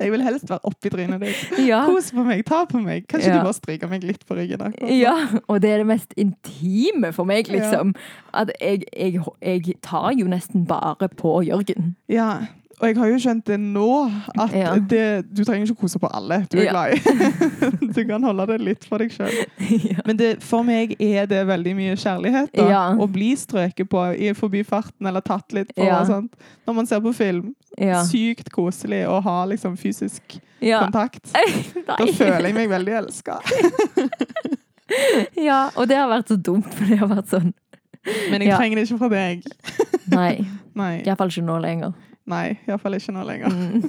Jeg vil helst være oppi trynet ditt. Ja. Kos på meg, ta på meg. Kanskje Ja. du bare stryker meg litt på ryggen? akkurat ja, og det er det mest intime for meg, liksom. At jeg, jeg, jeg tar jo nesten bare på Jørgen. Ja, og jeg har jo skjønt det nå, at Ja. det, du trenger ikke kose på alle du er Ja. glad i. du kan holde det litt for deg sjøl. ja. Men det, for meg er det veldig mye kjærlighet. da. Å bli strøket på i forbi farten eller tatt litt på. Og sånt. Når man ser på film. Sykt koselig å ha liksom fysisk Ja. kontakt. Da føler jeg meg veldig elska. ja. Og det har vært så dumt, for det har vært sånn Men jeg trenger det ikke fra deg. Nei. Nei, Iallfall ikke nå lenger. Nei iallfall ikke nå lenger. Mm.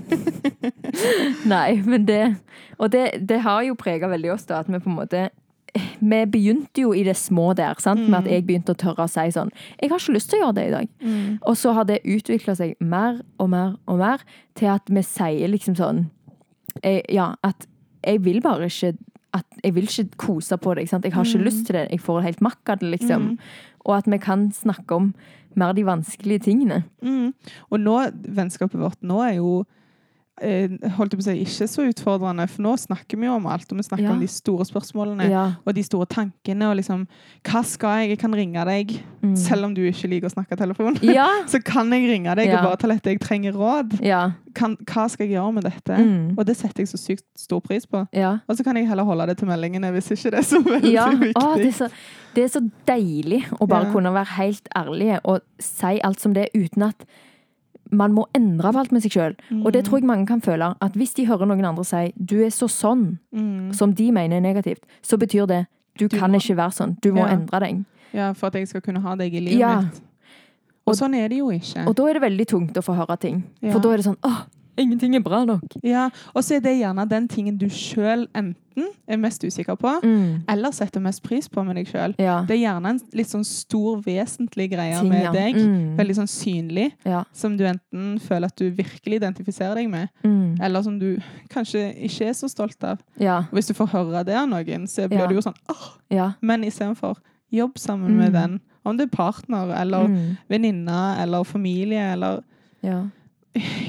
Nei, men det Og det, det har jo prega veldig oss, da, at vi på en måte vi begynte jo i det små der, sant? med at Mm. jeg begynte å tørre å si sånn Jeg har ikke lyst til å gjøre det i dag. Mm. Og så har det utvikla seg mer og mer og mer til at vi sier liksom sånn eh, Ja, at jeg vil bare ikke at Jeg vil ikke kose på det. Ikke sant? Jeg har ikke Mm. lyst til det. Jeg får helt makk av det, liksom. Mm. Og at vi kan snakke om mer de vanskelige tingene. Mm. Og nå, vennskapet vårt nå er jo holdt jeg på å si, ikke så utfordrende, for nå snakker vi jo om alt, og vi snakker Ja. om de store spørsmålene. Ja. Og de store tankene, og liksom Hva skal jeg? Jeg kan ringe deg, Mm. selv om du ikke liker å snakke telefon. Ja. Så kan jeg ringe deg og bare ta dette. Jeg trenger råd. Kan, hva skal jeg gjøre med dette? Mm. Og det setter jeg så sykt stor pris på. Og så kan jeg heller holde det til meldingene hvis ikke det er så veldig viktig. å, det, er så, det er så deilig å bare Ja. kunne være helt ærlig og si alt som det er, uten at man må endre på alt med seg sjøl. Og det tror jeg mange kan føle. At hvis de hører noen andre si 'du er så sånn', Mm. som de mener er negativt, så betyr det du, Du kan må- ikke være sånn. Du må Ja. endre deg. Ja, for at jeg skal kunne ha deg i livet Ja. mitt. Og sånn er det jo ikke. Og da er det veldig tungt å få høre ting. Ja. For da er det sånn 'åh, ingenting er bra nok'. Ja, Og så er det gjerne den tingen du sjøl enten er mest usikker på, Mm. eller setter mest pris på med deg sjøl. Ja. Det er gjerne en litt sånn stor, vesentlig greie Ting, med deg. Mm. Veldig sånn synlig. Ja. Som du enten føler at du virkelig identifiserer deg med, Mm. eller som du kanskje ikke er så stolt av. Ja. Hvis du får høre det av noen, så blir du jo sånn åh, Ja. Men istedenfor jobb sammen med Mm. den. Om det er partner eller Mm. venninne eller familie eller Ja.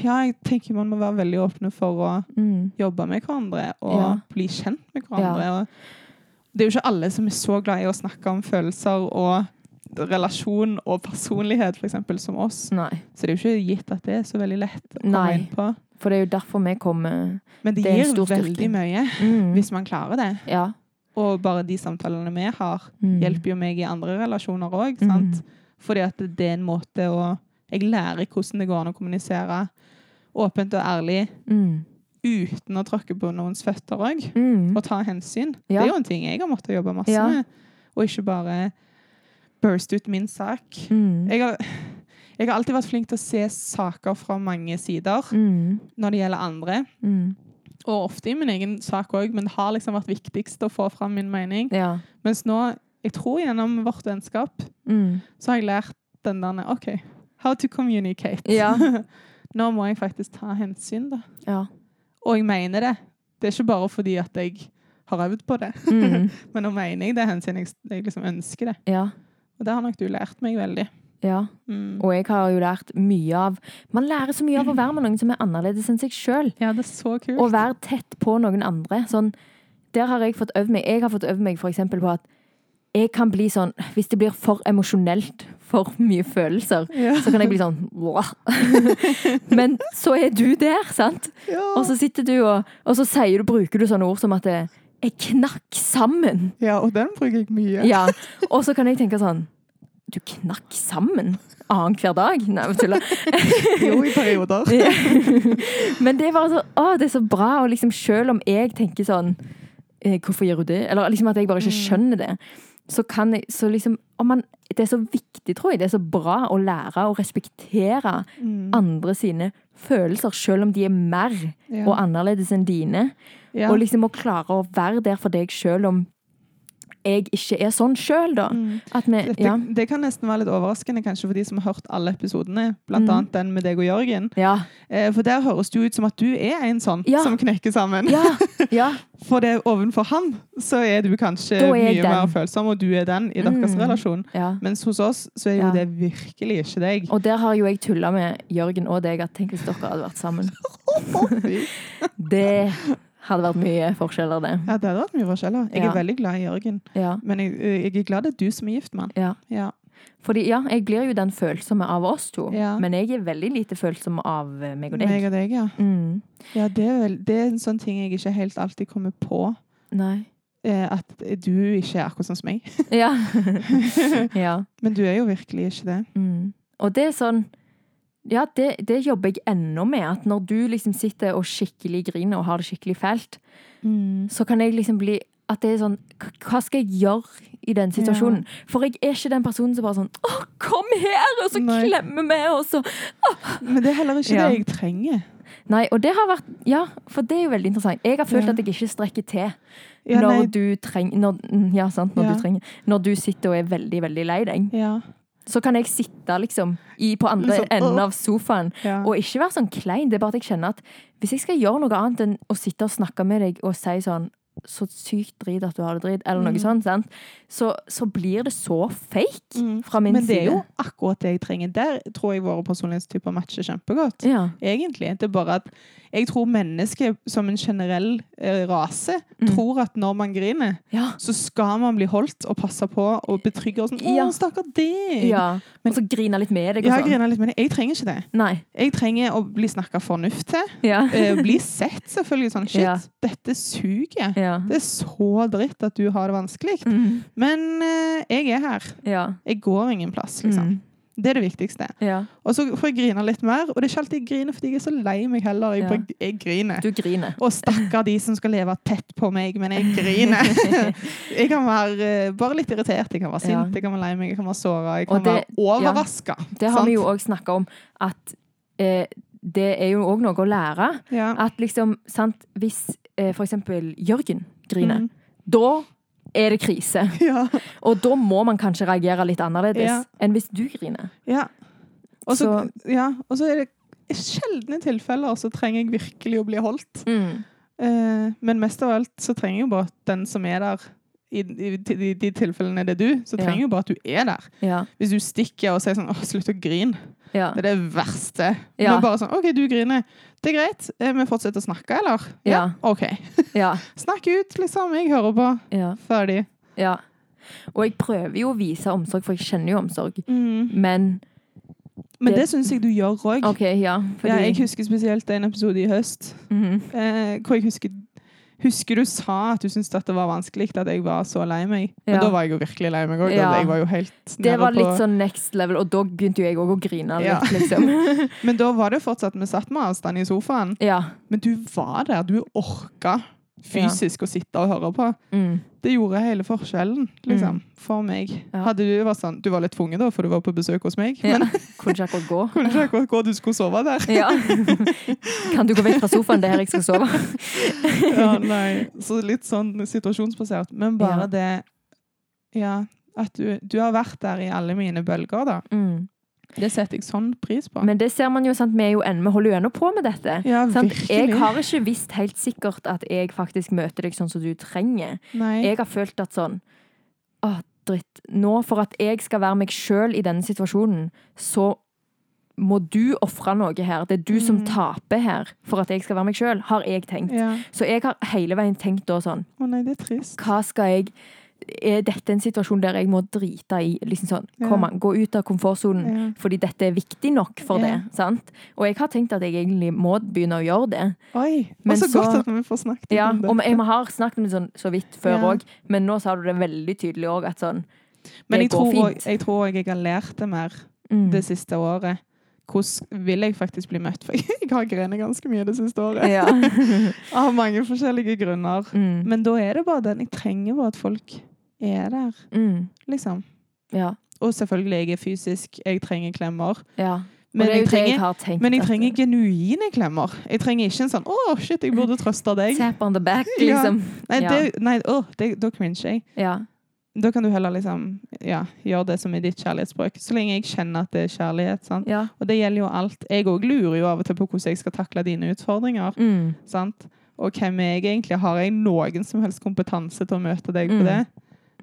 Ja, jeg tenker man må være veldig åpne for å Mm. jobbe med hverandre og Ja. bli kjent med hverandre. Og det er jo ikke alle som er så glad i å snakke om følelser og relasjon og personlighet, eksempel, som oss. Nei. Så det er jo ikke gitt at det er så veldig lett å komme Nei. inn på. For det er jo derfor vi kommer Men det, Det gir stor styrke. veldig mye mm. hvis man klarer det. Ja. Og bare de samtalene vi har, Mm. hjelper jo meg i andre relasjoner òg. Mm. Fordi at det er en måte å Jeg lærer hvordan det går an å kommunisere åpent og ærlig Mm. uten å tråkke på noens føtter òg. Mm. Og ta hensyn. Ja. Det er jo en ting jeg har måttet jobbe masse Ja. med. Og ikke bare burst ut min sak. Mm. Jeg har, jeg har alltid vært flink til å se saker fra mange sider Mm. når det gjelder andre. Mm. Og ofte i min egen sak òg, men det har liksom vært viktigst å få fram min mening. Ja. Mens nå, jeg tror gjennom vårt vennskap, Mm. så har jeg lært den der OK, how to communicate. Ja. nå må jeg faktisk ta hensyn, da. Ja. Og jeg mener det. Det er ikke bare fordi at jeg har øvd på det. Mm. Men nå mener jeg det hensyn jeg, jeg liksom ønsker det. ja. Og det har nok du lært meg veldig. Ja. Mm. Og jeg har jo lært mye av Man lærer så mye av å være med noen som er annerledes enn seg sjøl. Ja, det er så kult. Å være tett på noen andre. Sånn, der har jeg fått øvd meg. Jeg har fått øvd meg for eksempel på at jeg kan bli sånn Hvis det blir for emosjonelt, for mye følelser, ja. så kan jeg bli sånn «Wow». Men så er du der, sant? ja. Og så sitter du og, og så sier du, bruker du sånne ord som at det, jeg knakk sammen. ja, og den bruker jeg mye. Ja. Og så kan jeg tenke sånn Du knakk sammen annenhver dag? Nei, jeg tuller. Jo, i perioder. Men det er bare så Å, det er så bra. Og liksom selv om jeg tenker sånn eh, Hvorfor gjør hun det? Eller liksom at jeg bare ikke Mm. skjønner det. Så kan jeg så liksom om man, Det er så viktig, tror jeg. Det er så bra å lære å respektere Mm. andre sine følelser, selv om de er mer Ja. og annerledes enn dine. Ja. Og liksom å klare å være der for deg selv om jeg ikke er sånn sjøl, da. Mm. At vi Dette, Ja. Det kan nesten være litt overraskende kanskje for de som har hørt alle episodene, blant Mm. annet den med deg og Jørgen. Ja. Eh, for der høres det jo ut som at du er en sånn Ja. som knekker sammen. Ja. ja. For det ovenfor han, så er du kanskje er mye den. mer følsom, og du er den i deres Mm. relasjon. ja. Mens hos oss så er jo det virkelig ikke deg. Og der har jo jeg tulla med Jørgen og deg at tenk hvis dere hadde vært sammen. Det hadde vært mye forskjeller, det. Ja, det hadde vært mye forskjeller. Jeg Ja. er veldig glad i Jørgen, Ja. men jeg, jeg er glad det er du som er gift med han. ja. Ja. Fordi ja, jeg blir jo den følsomme av oss to. Ja. Men jeg er veldig lite følsom av eh, meg og deg. Meg og deg, ja. Mm. ja det, er vel, det er en sånn ting jeg ikke helt alltid kommer på. Nei. Eh, at du ikke er akkurat sånn som meg. Ja. ja. Men du er jo virkelig ikke det. Mm. Og det er sånn Ja, det, det jobber jeg ennå med. At når du liksom sitter og skikkelig griner og har det skikkelig fælt, så kan jeg liksom bli at det er sånn Hva skal jeg gjøre i den situasjonen? For jeg er ikke den personen som bare sånn Å, kom her! Og så Nei. klemmer vi, og så Men det er heller ikke Ja. det jeg trenger. Nei, og det har vært Ja, for det er jo veldig interessant. Jeg har følt Ja. at jeg ikke strekker til Ja, når du treng, når, mm, Ja, sant. Når Ja. du trenger Når du sitter og er veldig, veldig lei deg, ja, så kan jeg sitte liksom i, på andre Liksom, enden av sofaen ja. og ikke være sånn klein. Det er bare at jeg kjenner at hvis jeg skal gjøre noe annet enn å sitte og snakke med deg og si sånn så sykt drit at du har det drit, eller noe Mm. sånt, sant? Så, så blir det så fake Mm. fra min Men det er side. jo akkurat det jeg trenger. Der tror jeg våre personlighetstyper matcher kjempegodt. Ja. Egentlig. Det er bare at jeg tror mennesket som en generell eh, rase Mm. tror at når man griner, Ja. så skal man bli holdt og passa på og betrygge og sånn. 'Å, Ja. stakkar deg!' ja. Og så grine litt med deg og Ja, jeg litt med deg. jeg trenger ikke det. Nei. Jeg trenger å bli snakka fornuft til. Ja. Eh, bli sett, selvfølgelig. Sånn, shit, dette suger. Ja. Det er så dritt at du har det vanskelig. Mm. Men uh, jeg er her. Ja. Jeg går ingen plass, liksom. Mm. Det er det viktigste. ja. Og så får jeg grine litt mer. Og det er ikke alltid jeg griner fordi jeg er så lei meg heller. Jeg, Ja. jeg griner. Du griner. Og stakkar de som skal leve tett på meg, men jeg griner. jeg kan være eh, bare litt irritert, jeg kan være sint, jeg kan være lei meg, jeg kan være såra, jeg kan det- være overraska. Det har vi jo òg snakka om, at eh, det er jo òg noe å lære. Ja. At liksom, sant, hvis eh, for eksempel Jørgen griner, Mm. da er det krise. Ja. Og da må man kanskje reagere litt annerledes Ja. enn hvis du griner. ja. Og så er det i sjeldne tilfeller så trenger jeg virkelig å bli holdt. Mm. Eh, men mest av alt så trenger jeg jo bare den som er der, i, i, de, de tilfellene det er du, så trenger jeg bare at du er der. Ja. Hvis du stikker og sier sånn 'Å, slutt å grine'. Ja. Det er det verste. Ja. Men bare sånn OK, du griner. Det er greit. Eh, Vi fortsetter å snakke, eller? Ja. OK. Ja. Snakk ut, liksom. Jeg hører på. Ja. Ferdig. ja. Og jeg prøver jo å vise omsorg, for jeg kjenner jo omsorg. Mm. Men Men Det- det syns jeg du gjør òg. Okay, ja. Fordi, Ja, jeg husker spesielt en episode i høst Mhm. eh, hvor jeg husker Husker du sa at du syntes det var vanskelig, at jeg var så lei meg? Men Ja. da var jeg jo virkelig lei meg òg. Ja. Det var litt sånn next level, og da begynte jo jeg òg å grine litt, Ja. liksom. Men da var det fortsatt Vi satt med avstand i sofaen. Ja. Men du var der. Du orka fysisk å sitte og høre på. Mm. Det gjorde hele forskjellen, liksom, for meg. Ja. Hadde du vært sånn Du var litt tvunget da, for du var på besøk hos meg. ja. Men Kunne ikke akkurat gå. kunne ikke akkurat gå du skulle sove der. Ja. Kan du gå vekk fra sofaen? Det er her jeg skal sove. Ja, nei. Så litt sånn situasjonsbasert. Men bare Ja. det Ja, at du, du har vært der i alle mine bølger, da. Mm. Det setter jeg sånn pris på. Men det ser man jo, sant, vi, jo en, vi holder jo ennå på med dette. ja? Jeg har ikke visst helt sikkert at jeg faktisk møter deg sånn som du trenger. Nei. Jeg har følt at sånn Å, dritt. Nå, for at jeg skal være meg sjøl i denne situasjonen, så må du ofre noe her. Det er du som Mm. taper her for at jeg skal være meg sjøl, har jeg tenkt. Ja. Så jeg har hele veien tenkt da sånn Å nei, det er trist. Hva skal jeg Er dette en situasjon der jeg må drite i liksom sånn, Ja. Kom an, gå ut av komfortsonen. Ja. Fordi dette er viktig nok for Ja. det. sant? Og jeg har tenkt at jeg egentlig må begynne å gjøre det. Oi. Men så så- godt at vi får snakket Ja, om det. og jeg har snakket om det sånn, så vidt før òg, men nå sa du det veldig tydelig òg, at sånn Men jeg tror, også, jeg tror også jeg har lært det mer mm, det siste året. Hvordan vil jeg faktisk bli møtt? For jeg har grenet ganske mye det siste året. Ja. Av mange forskjellige grunner. mm, Men da er det bare den. Jeg trenger bare at folk er der, mm, liksom. ja. Og selvfølgelig, jeg er fysisk. Jeg trenger klemmer. ja. Men jeg trenger, jeg men jeg trenger genuine klemmer. Jeg trenger ikke en sånn 'Å, shit, jeg burde trøste deg'. Tap on the back, Ja. liksom. Nei, Ja. det, nei oh, det, da cringer jeg. Ja. Da kan du heller liksom ja, gjøre det som er ditt kjærlighetsspråk. Så lenge jeg kjenner at det er kjærlighet. sant? ja. Og det gjelder jo alt. Jeg òg lurer jo av og til på hvordan jeg skal takle dine utfordringer. Mm, sant? Og hvem er jeg egentlig? Har jeg noen som helst kompetanse til å møte deg Mm. på det?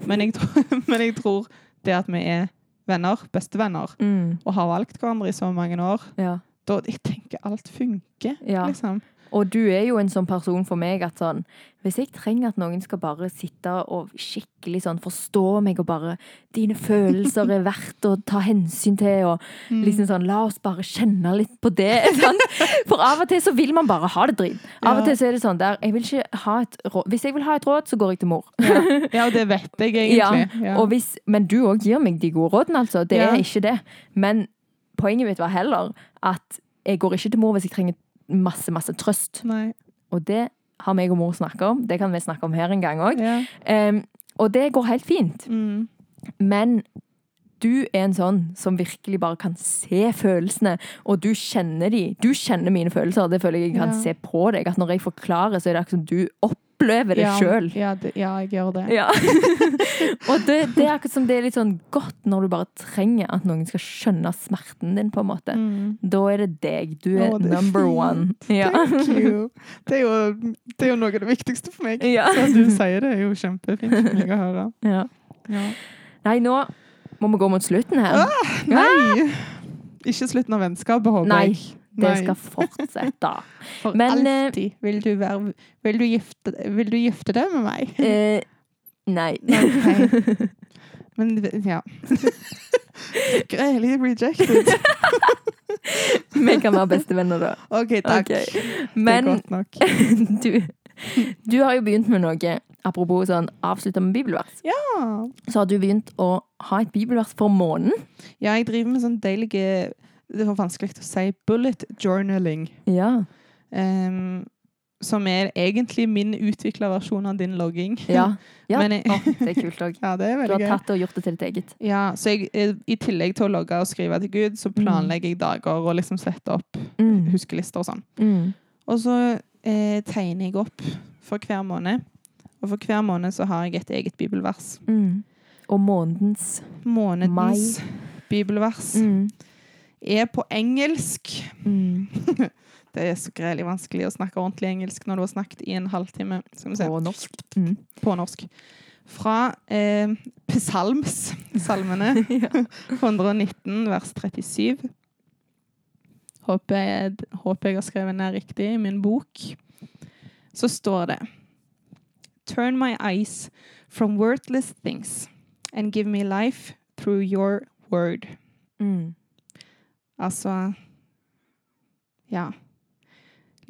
Men jeg, tror, men jeg tror det at vi er venner, bestevenner, mm, og har valgt hverandre i så mange år, ja. da jeg tenker alt funker. Ja. Liksom. Og du er jo en sånn person for meg at sånn Hvis jeg trenger at noen skal bare sitte og skikkelig sånn forstå meg og bare Dine følelser er verdt å ta hensyn til, og Mm. liksom sånn La oss bare kjenne litt på det. Sånn. For av og til så vil man bare ha det dritt. Av og til så er det sånn der Jeg vil ikke ha et råd Hvis jeg vil ha et råd, så går jeg til mor. Ja. ja, og det vet jeg egentlig. Ja. Og hvis, men du òg gir meg de gode rådene, altså. Det Ja. er ikke det. Men poenget mitt var heller at jeg går ikke til mor hvis jeg trenger masse, masse trøst. Nei. Og det har meg og mor snakka om. Det kan vi snakke om her en gang òg. Ja. og det går helt fint. Mm. Men du er en sånn som virkelig bare kan se følelsene, og du kjenner de. Du kjenner mine følelser. Det føler jeg jeg kan Ja. se på deg. At når jeg forklarer, så er det akkurat som du opplever det ja, sjøl. Ja, ja, jeg gjør det. Ja. og det, det er akkurat som det er litt sånn godt når du bare trenger at noen skal skjønne smerten din, på en måte. Mm. Da er det deg. Du er Å, er number fint. one. Ja. Thank you. Det er, jo, det er jo noe av det viktigste for meg. Ja. Så at du sier det, er jo kjempefint for meg å høre. ja. Ja. Nei, nå må vi gå mot slutten her. Ah, Nei! Ikke slutten av vennskapet, håper jeg. Det skal fortsette. For men, eh, alltid. Vil du, være, vil, du gifte, vil du gifte deg med meg? Eh, nei. Ok. Men ja. Grelig rejected. Vi kan være bestevenner, da. OK, takk. Ok. Det er godt nok. du, du har jo begynt med noe. Apropos sånn avslutta med bibelvers. Ja. Så har du begynt å ha et bibelvers for måneden. ja, jeg driver med sånn deilige Det var vanskelig å si bullet journaling. Ja. Um, som er egentlig min utvikla versjon av din logging. Ja. ja. Men jeg- oh, det er kult òg. Ja, Du har tatt det og gjort det til ditt eget. Ja, så jeg, eh, I tillegg til å logge og skrive til Gud, så planlegger jeg dager og liksom setter opp Mm. huskelister og sånn. Mm. Og så eh, tegner jeg opp for hver måned. Og for hver måned så har jeg et eget bibelvers. Mm. Og månedens Månedens bibelvers mm. Er på engelsk. Mm. Det er så grelig vanskelig å snakke ordentlig engelsk når du har snakket i en halvtime. Skal vi se. På norsk. Mm. På norsk. Fra eh, Psalms, salmene. ja. 119 vers 37. Håper jeg, håper jeg har skrevet den riktig i min bok. Så står det Turn my eyes from worthless things and give me life through your word. Mm. Altså Ja.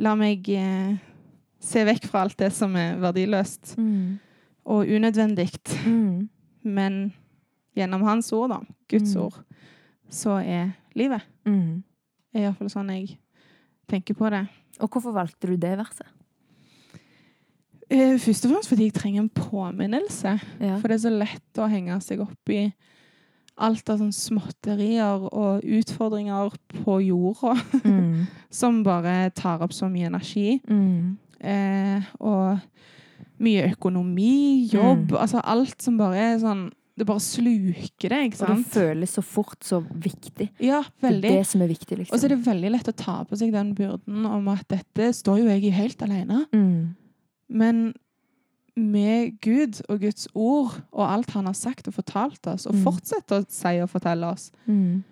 La meg eh, se vekk fra alt det som er verdiløst Mm. og unødvendig. Mm. Men gjennom hans ord, da, Guds Mm. ord, så er livet. Mm. Det er iallfall sånn jeg tenker på det. Og hvorfor valgte du det verset? Eh, Først og fremst fordi jeg trenger en påminnelse. Ja. For det er så lett å henge seg opp i alt av sånne småtterier og utfordringer på jorda Mm. som bare tar opp så mye energi. Mm. Eh, og mye økonomi, jobb Mm. Altså alt som bare er sånn Det bare sluker det, ikke Og det føles så fort så viktig. Ja, Det er det som er viktig, liksom. Og så er det veldig lett å ta på seg den byrden om at dette står jo jeg i helt alene. mm. Men med Gud og Guds ord og alt han har sagt og fortalt oss, og Mm. fortsetter å si og fortelle oss, Mm.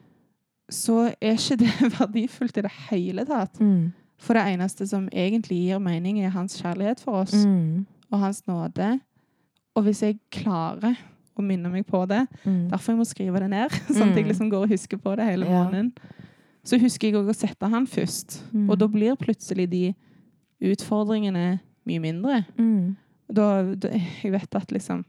så er ikke det verdifullt i det hele tatt. Mm. For det eneste som egentlig gir mening, er hans kjærlighet for oss Mm. og hans nåde. Og hvis jeg klarer å minne meg på det, Mm. derfor jeg må skrive det ned, sånn at jeg Mm. liksom går og husker på det hele Ja. så husker jeg òg å sette han først. Og da blir plutselig de utfordringene mye mindre. Mm. Da, da, jeg vet at liksom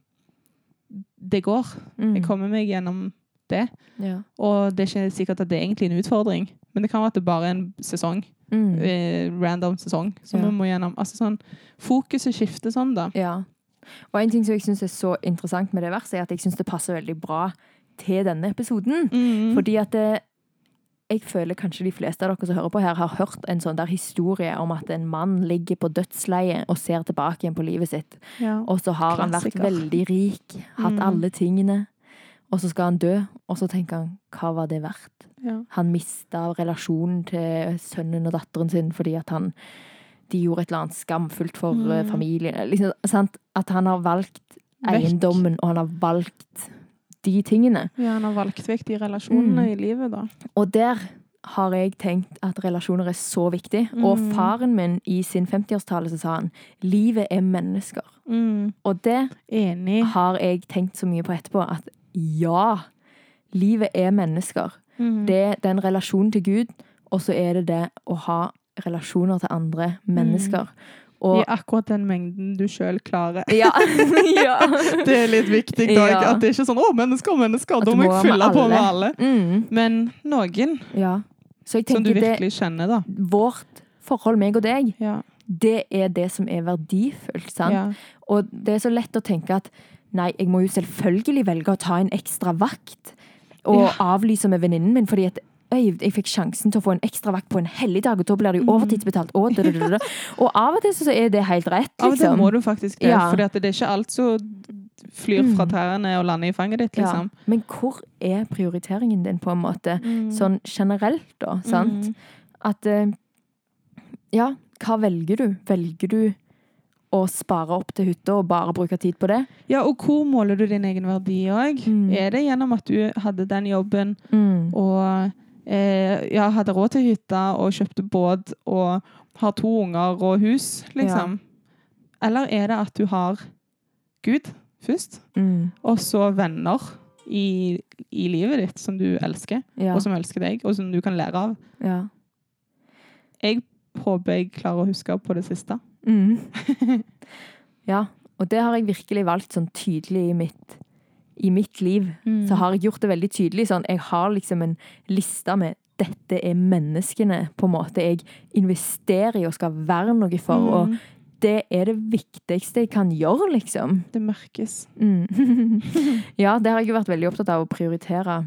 Det går. Mm. Jeg kommer meg gjennom det. Ja. Og det er ikke sikkert at det er egentlig en utfordring, men det kan være at det bare er en sesong. Mm. Eh, random sesong som Ja. vi må gjennom. Altså sånn Fokuset skifter sånn, da. Ja. Og en ting som jeg syns er så interessant med det verset, er at jeg syns det passer veldig bra til denne episoden. Mm. Fordi at det, jeg føler kanskje de fleste av dere som hører på her, har hørt en sånn der historie om at en mann ligger på dødsleiet og ser tilbake igjen på livet sitt. ja. Og så har han vært veldig rik, hatt Mm. alle tingene. Og så skal han dø, og så tenker han hva var det verdt? ja. Han mista relasjonen til sønnen og datteren sin fordi at han de gjorde et eller annet skamfullt for eh, Mm. familien. Liksom, sant? At han har valgt eiendommen, og han har valgt de tingene. har valgt vekk de relasjonene Mm. i livet, da. Og der har jeg tenkt at relasjoner er så viktig. Og Mm. faren min i sin 50-årstale så sa han 'livet er mennesker'. Mm. Og det Enig. har jeg tenkt så mye på etterpå, at ja, livet er mennesker. Mm. Det er den relasjonen til Gud, og så er det det å ha relasjoner til andre mennesker. Og I akkurat den mengden du sjøl klarer. ja, ja. Det er litt viktig, da. Ja. At det er ikke sånn 'Å, mennesker, mennesker'. Da må jeg fylle på med alle. Mm, Men noen ja. Så jeg som du virkelig det, kjenner, da. vårt forhold, meg og deg, Ja. det er det som er verdifullt. sant? ja. Og det er så lett å tenke at nei, jeg må jo selvfølgelig velge å ta en ekstra vakt og Ja. avlyse med venninnen min, fordi at jeg fikk sjansen til å få en ekstra vakt på en helligdag, og da blir det jo Mm. overtidsbetalt. Og, da, da, da, og av og til så er det helt rett, Av og til liksom. må du faktisk det, Ja. for det er ikke alt som flyr fra Mm. tærne og lander i fanget ditt, Ja. liksom. Men hvor er prioriteringen din, på en måte? Mm. Sånn generelt, da. Sant? Mm. At eh, Ja, hva velger du? Velger du å spare opp til hytta og bare bruke tid på det? Ja, og hvor måler du din egen verdi òg? Mm. Er det gjennom at du hadde den jobben Mm. og eh, ja, hadde råd til hytta og kjøpte båt og har to unger og hus, liksom? Eller er det at du har Gud først, Mm. og så venner i, i livet ditt som du elsker, Ja. og som elsker deg, og som du kan lære av? ja. Jeg håper jeg klarer å huske på det siste. Mm. ja. Og det har jeg virkelig valgt sånn tydelig i mitt, i mitt liv. Så har jeg gjort det veldig tydelig. Sånn, jeg har liksom en liste med dette er menneskene på en måte jeg investerer i og skal være noe for. Og Mm. det er det viktigste jeg kan gjøre, liksom. Det merkes. Mm. ja, det har jeg jo vært veldig opptatt av å prioritere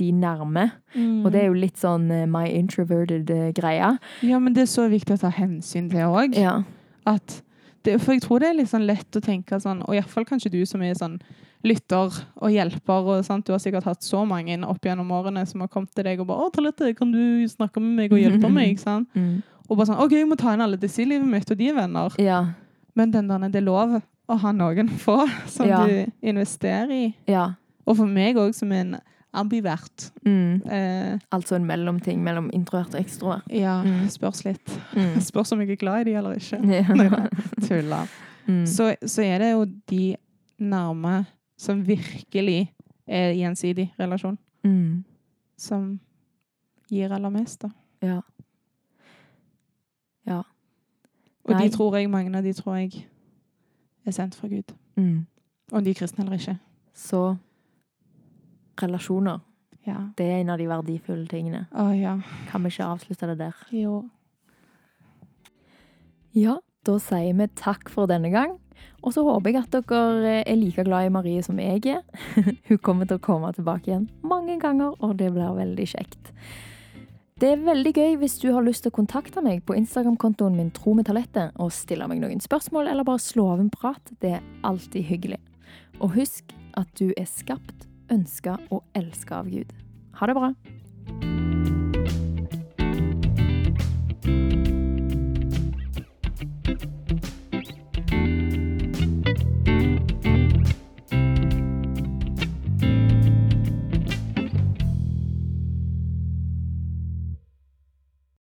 de nærme. Mm. Og det er jo litt sånn eh, my introverted-greia. greie. Ja, men det er så viktig å ta hensyn til òg. Ja. At det, for jeg tror det er litt sånn lett å tenke sånn, og iallfall kanskje du som er sånn lytter og hjelper, og sant? du har sikkert hatt så mange opp gjennom årene som har kommet til deg og bare 'Å, Talette, kan du snakke med meg og hjelpe meg?' sant? Mm. Og bare sånn 'OK, jeg må ta inn alle disse i livet mitt, og de er venner'. Ja. Men den der, det er lov å ha noen få som Ja. du investerer i. ja. Og for meg òg, som en ambivert. Mm. Eh, Altså en mellomting mellom introvert og ekstrovert. ja, Mm. spørs litt. Mm. Spørs om jeg er glad i de eller ikke. Ja. Tulla. Mm. så, så er det jo de nærme som virkelig er gjensidig relasjon, Mm. som gir aller mest, da. Ja. Ja. Og Nei. de tror jeg, mange av de tror jeg er sendt fra Gud. Mm. Om de er kristne eller ikke. Så relasjoner, Ja. det er en av de verdifulle tingene. Å ja. Kan vi ikke avslutte det der? Jo. Ja, da sier vi takk for denne gang. Og så håper jeg at dere eh, er like glad i Marie som jeg er. Hun kommer til å komme tilbake igjen mange ganger, og det blir veldig kjekt. Det er veldig gøy hvis du har lyst til å kontakte meg på Instagram-kontoen min Tro med talentet og stille meg noen spørsmål eller bare slå av en prat. Det er alltid hyggelig. Og husk at du er skapt, ønska og elska av Gud. Ha det bra.